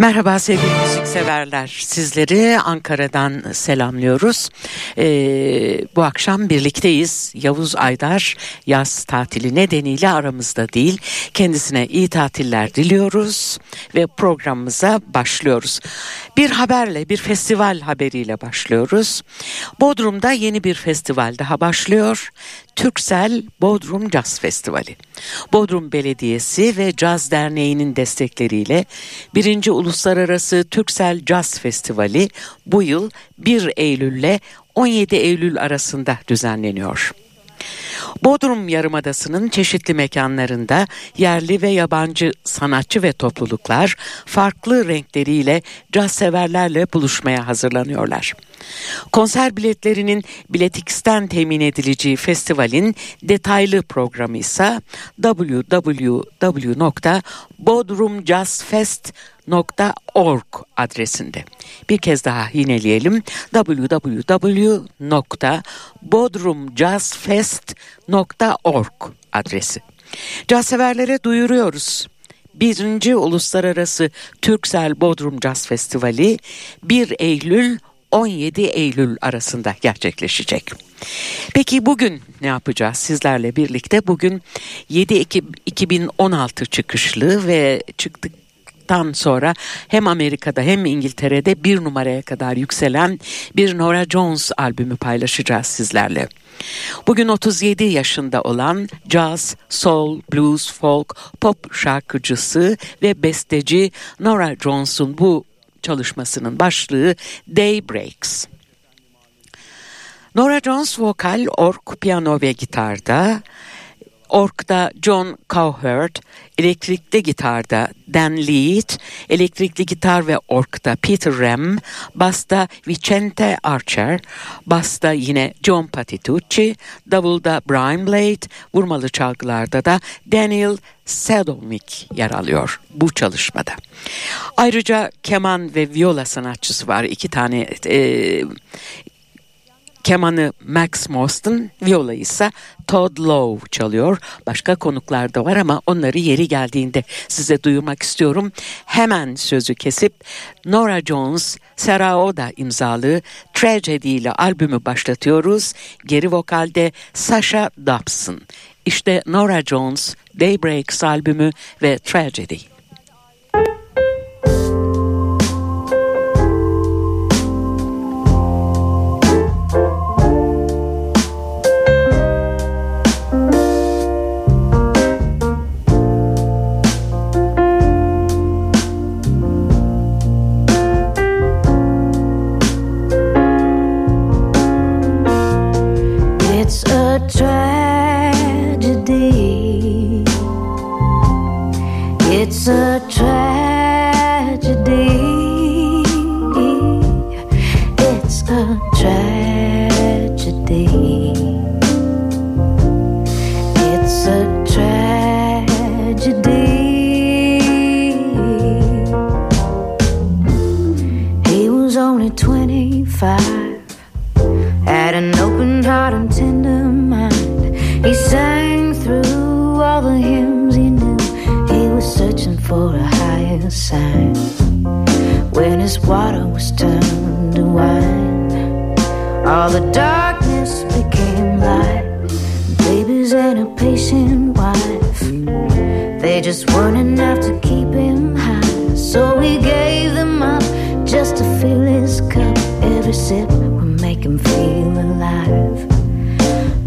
Merhaba sevgili müzikseverler. Sizleri Ankara'dan selamlıyoruz. Ee, bu akşam birlikteyiz. Yavuz Aydar yaz tatili nedeniyle aramızda değil. Kendisine iyi tatiller diliyoruz ve programımıza başlıyoruz. Bir haberle, bir festival haberiyle başlıyoruz. Bodrum'da yeni bir festival daha başlıyor. Türksel Bodrum Caz Festivali. Bodrum Belediyesi ve Caz Derneği'nin destekleriyle 1. Uluslararası Türksel Caz Festivali bu yıl 1 Eylül ile 17 Eylül arasında düzenleniyor. Bodrum Yarımadası'nın çeşitli mekanlarında yerli ve yabancı sanatçı ve topluluklar farklı renkleriyle caz severlerle buluşmaya hazırlanıyorlar. Konser biletlerinin Biletix'ten temin edileceği festivalin detaylı programı ise www.bodrumjazzfest.org adresinde. Bir kez daha yineleyelim www.bodrumjazzfest.org adresi. Caz severlere duyuruyoruz. Birinci Uluslararası Türksel Bodrum Caz Festivali 1 Eylül 17 Eylül arasında gerçekleşecek. Peki bugün ne yapacağız sizlerle birlikte? Bugün 7 Ekim 2016 çıkışlı ve çıktık sonra hem Amerika'da hem İngiltere'de bir numaraya kadar yükselen bir Nora Jones albümü paylaşacağız sizlerle. Bugün 37 yaşında olan jazz, soul, blues, folk, pop şarkıcısı ve besteci Nora Jones'un bu çalışmasının başlığı Daybreaks. Nora Jones vokal, ork, piyano ve gitarda, orkta John Cowherd, elektrikli gitarda Dan Lead, elektrikli gitar ve orkta Peter Rem, basta Vicente Archer, basta yine John Patitucci, davulda Brian Blade, vurmalı çalgılarda da Daniel Sadovnik yer alıyor bu çalışmada. Ayrıca keman ve viola sanatçısı var. iki tane e, kemanı Max Mostyn, viola ise Todd Lowe çalıyor. Başka konuklar da var ama onları yeri geldiğinde size duyurmak istiyorum. Hemen sözü kesip Nora Jones, Sarah Oda imzalı Tragedy ile albümü başlatıyoruz. Geri vokalde Sasha Dobson. İşte Nora Jones, Daybreaks albümü ve Tragedy. So we gave them up just to fill his cup. Every sip would make him feel alive.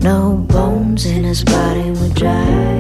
No bones in his body would dry.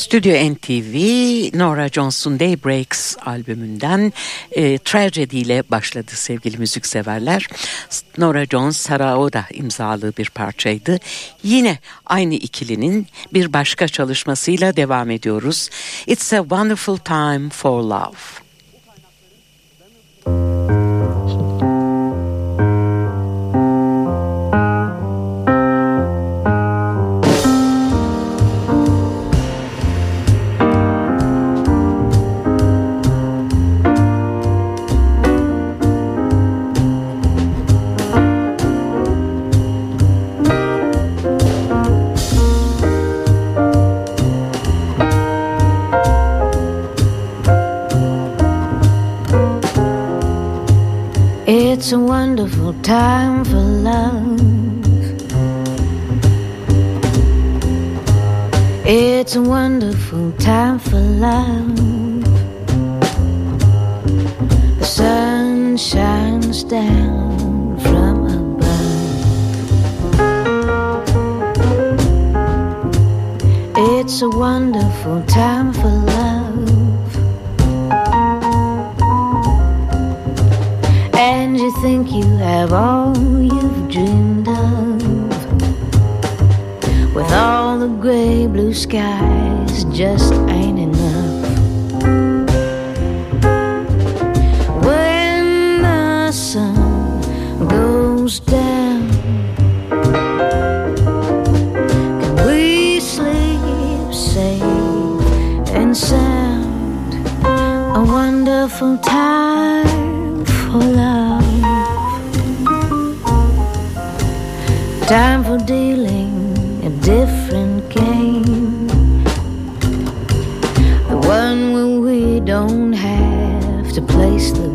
Stüdyo NTV Nora Jones'un Daybreaks albümünden e, Tragedy ile başladı sevgili müzikseverler. Nora Jones Saraoda imzalı bir parçaydı. Yine aynı ikilinin bir başka çalışmasıyla devam ediyoruz. It's a Wonderful Time for Love. It's a wonderful time for love. The sun shines down from above. It's a wonderful time for love. And you think you have all you've dreamed gray blue skies just ain't enough. When the sun goes down Can we sleep safe and sound? A wonderful time for love. Time for dealing a different place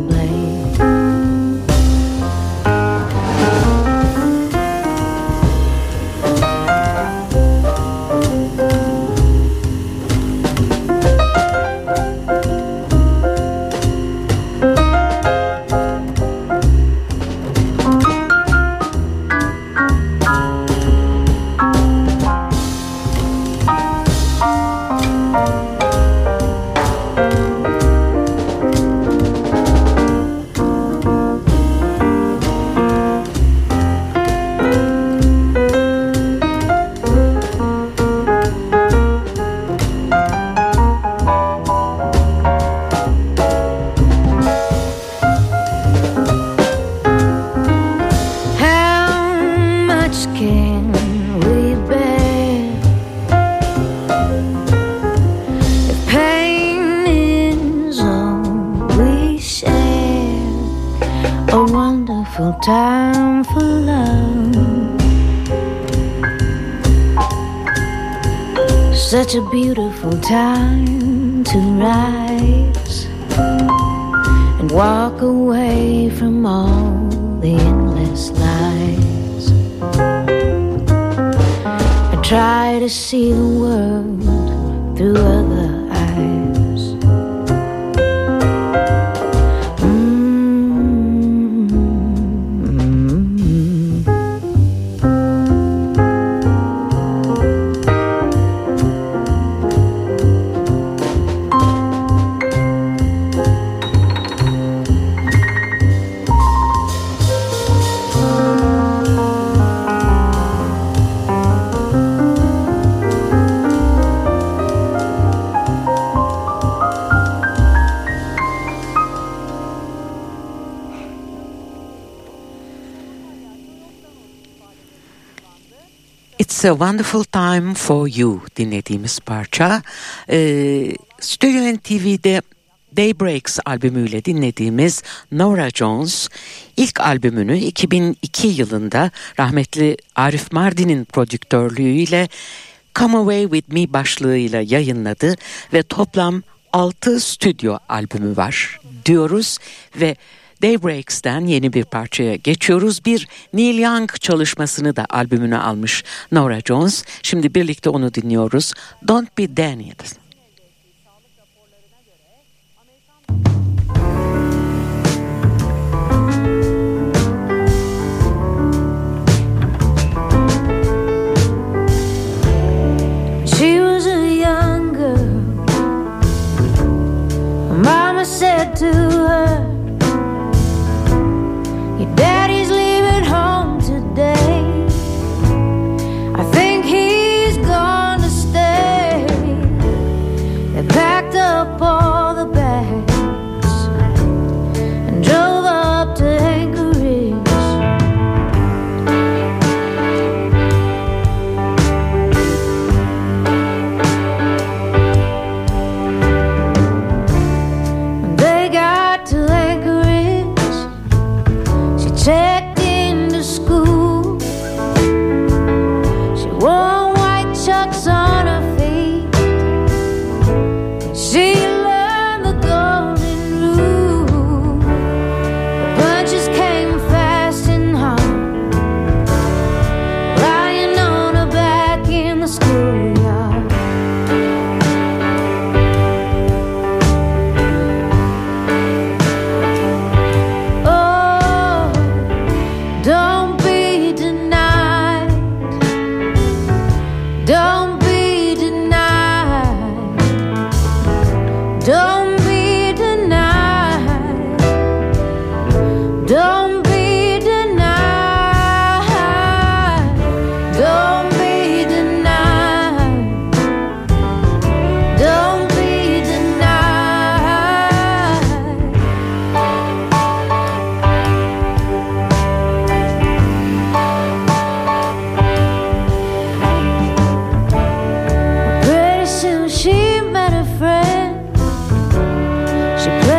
such a beautiful time to rise and walk away from all the endless lies. I try to see the world through It's a Wonderful Time for You dinlediğimiz parça. Ee, Studio NTV'de Daybreaks albümüyle dinlediğimiz Nora Jones ilk albümünü 2002 yılında rahmetli Arif Mardin'in prodüktörlüğüyle Come Away With Me başlığıyla yayınladı ve toplam 6 stüdyo albümü var diyoruz ve Daybreaks'ten yeni bir parçaya geçiyoruz. Bir Neil Young çalışmasını da albümüne almış Nora Jones. Şimdi birlikte onu dinliyoruz. Don't Be Daniel. She She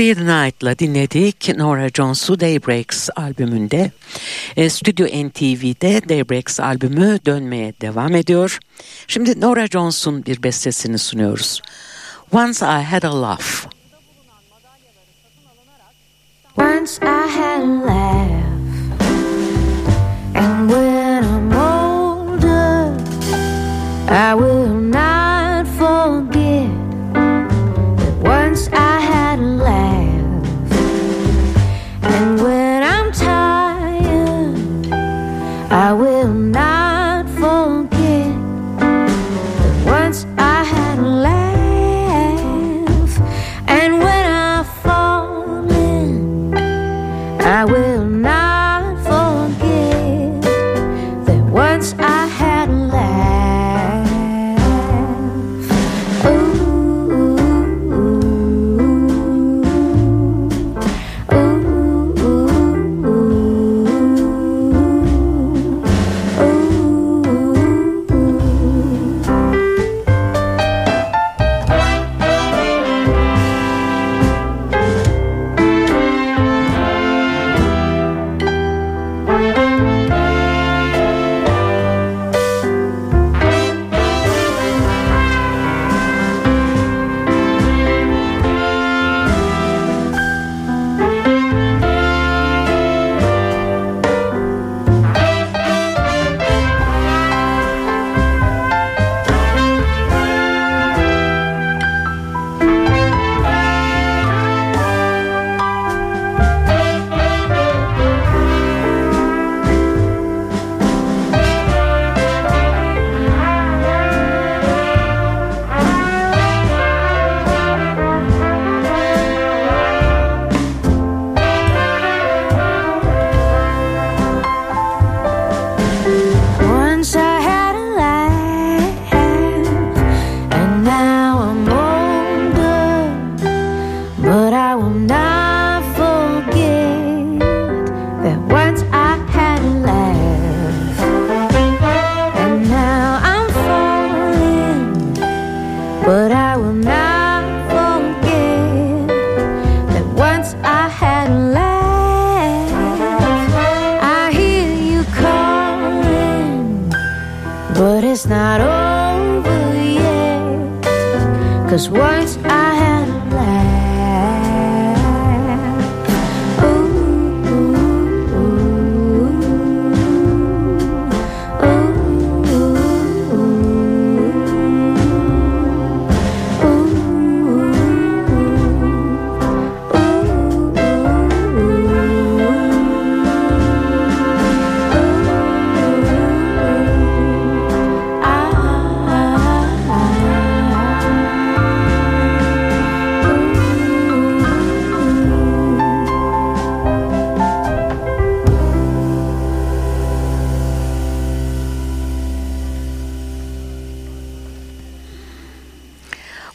The Night'la dinledik Nora Jones'u Daybreaks albümünde. E, Stüdyo NTV'de Daybreaks albümü dönmeye devam ediyor. Şimdi Nora Jones'un bir bestesini sunuyoruz. Once I Had a Laugh. Once I had a laugh,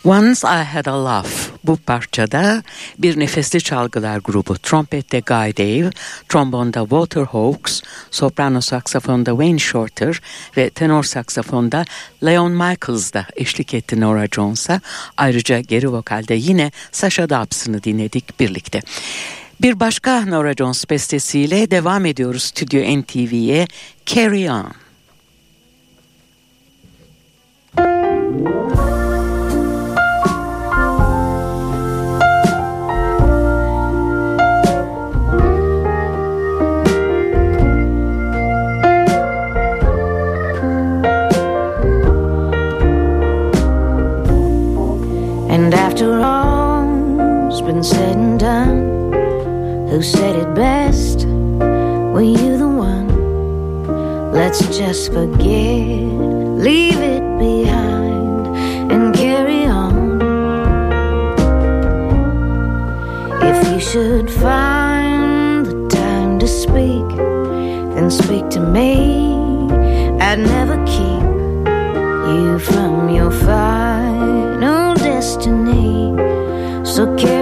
Once I Had a Laugh bu parçada bir nefesli çalgılar grubu trompette Guy Dave, trombonda Walter Hawkes, soprano saksafonda Wayne Shorter ve tenor saksafonda Leon Michaels da eşlik etti Nora Jones'a. Ayrıca geri vokalde yine Sasha Dobbs'ını dinledik birlikte. Bir başka Nora Jones bestesiyle devam ediyoruz Stüdyo NTV'ye Carry On. after all's been said and done, who said it best? Were you the one? Let's just forget, leave it behind, and carry on. If you should find the time to speak, then speak to me. I'd never keep you from your fire. So carry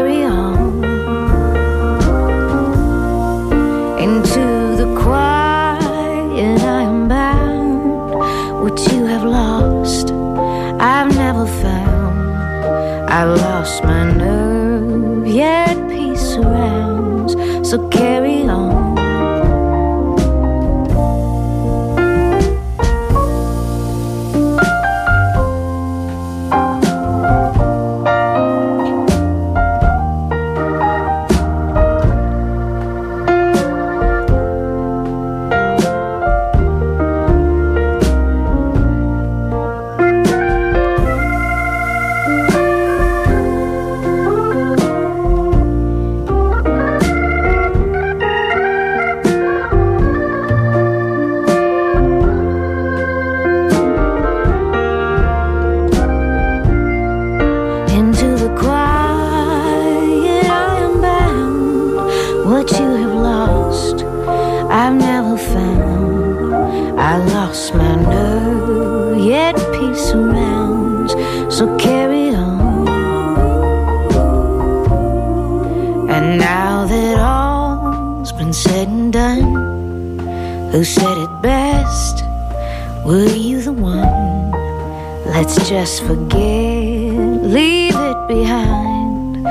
leave it behind,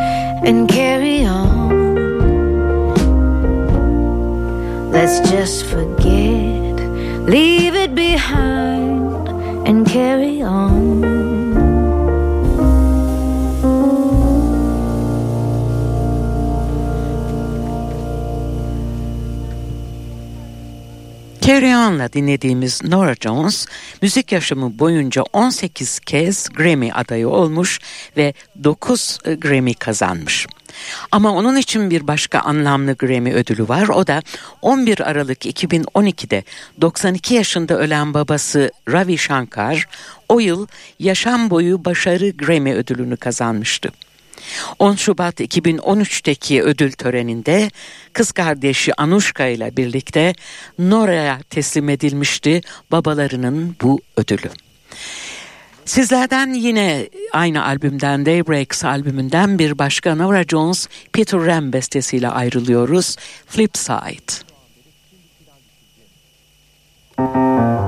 and carry on. Let's just forget, leave it behind, and carry on. Carry On'la dinlediğimiz Nora Jones müzik yaşamı boyunca 18 kez Grammy adayı olmuş ve 9 Grammy kazanmış. Ama onun için bir başka anlamlı Grammy ödülü var. O da 11 Aralık 2012'de 92 yaşında ölen babası Ravi Shankar o yıl yaşam boyu başarı Grammy ödülünü kazanmıştı. 10 Şubat 2013'teki ödül töreninde kız kardeşi Anushka ile birlikte Nora'ya teslim edilmişti babalarının bu ödülü. Sizlerden yine aynı albümden Daybreaks albümünden bir başka Nora Jones Peter Ram bestesiyle ayrılıyoruz. Flipside. Try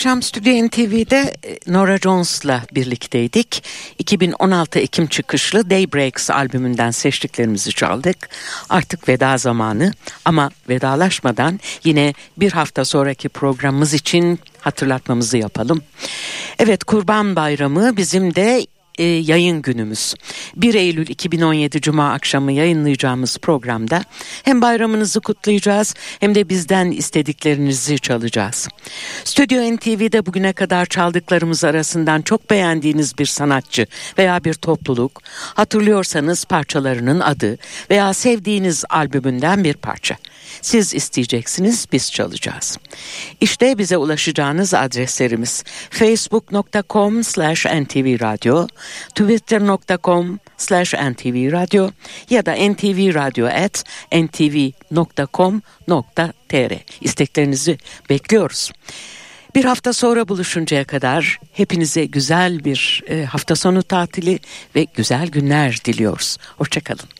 akşam Stüdyo NTV'de e, Nora Jones'la birlikteydik. 2016 Ekim çıkışlı Daybreaks albümünden seçtiklerimizi çaldık. Artık veda zamanı ama vedalaşmadan yine bir hafta sonraki programımız için hatırlatmamızı yapalım. Evet Kurban Bayramı bizim de e, yayın günümüz. 1 Eylül 2017 Cuma akşamı yayınlayacağımız programda hem bayramınızı kutlayacağız hem de bizden istediklerinizi çalacağız. Stüdyo NTV'de bugüne kadar çaldıklarımız arasından çok beğendiğiniz bir sanatçı veya bir topluluk, hatırlıyorsanız parçalarının adı veya sevdiğiniz albümünden bir parça. Siz isteyeceksiniz, biz çalacağız. İşte bize ulaşacağınız adreslerimiz facebook.com slash ntvradio, twitter.com slash ntvradio ya da ntvradio at ntv.com.tr İsteklerinizi bekliyoruz. Bir hafta sonra buluşuncaya kadar hepinize güzel bir e, hafta sonu tatili ve güzel günler diliyoruz. Hoşçakalın.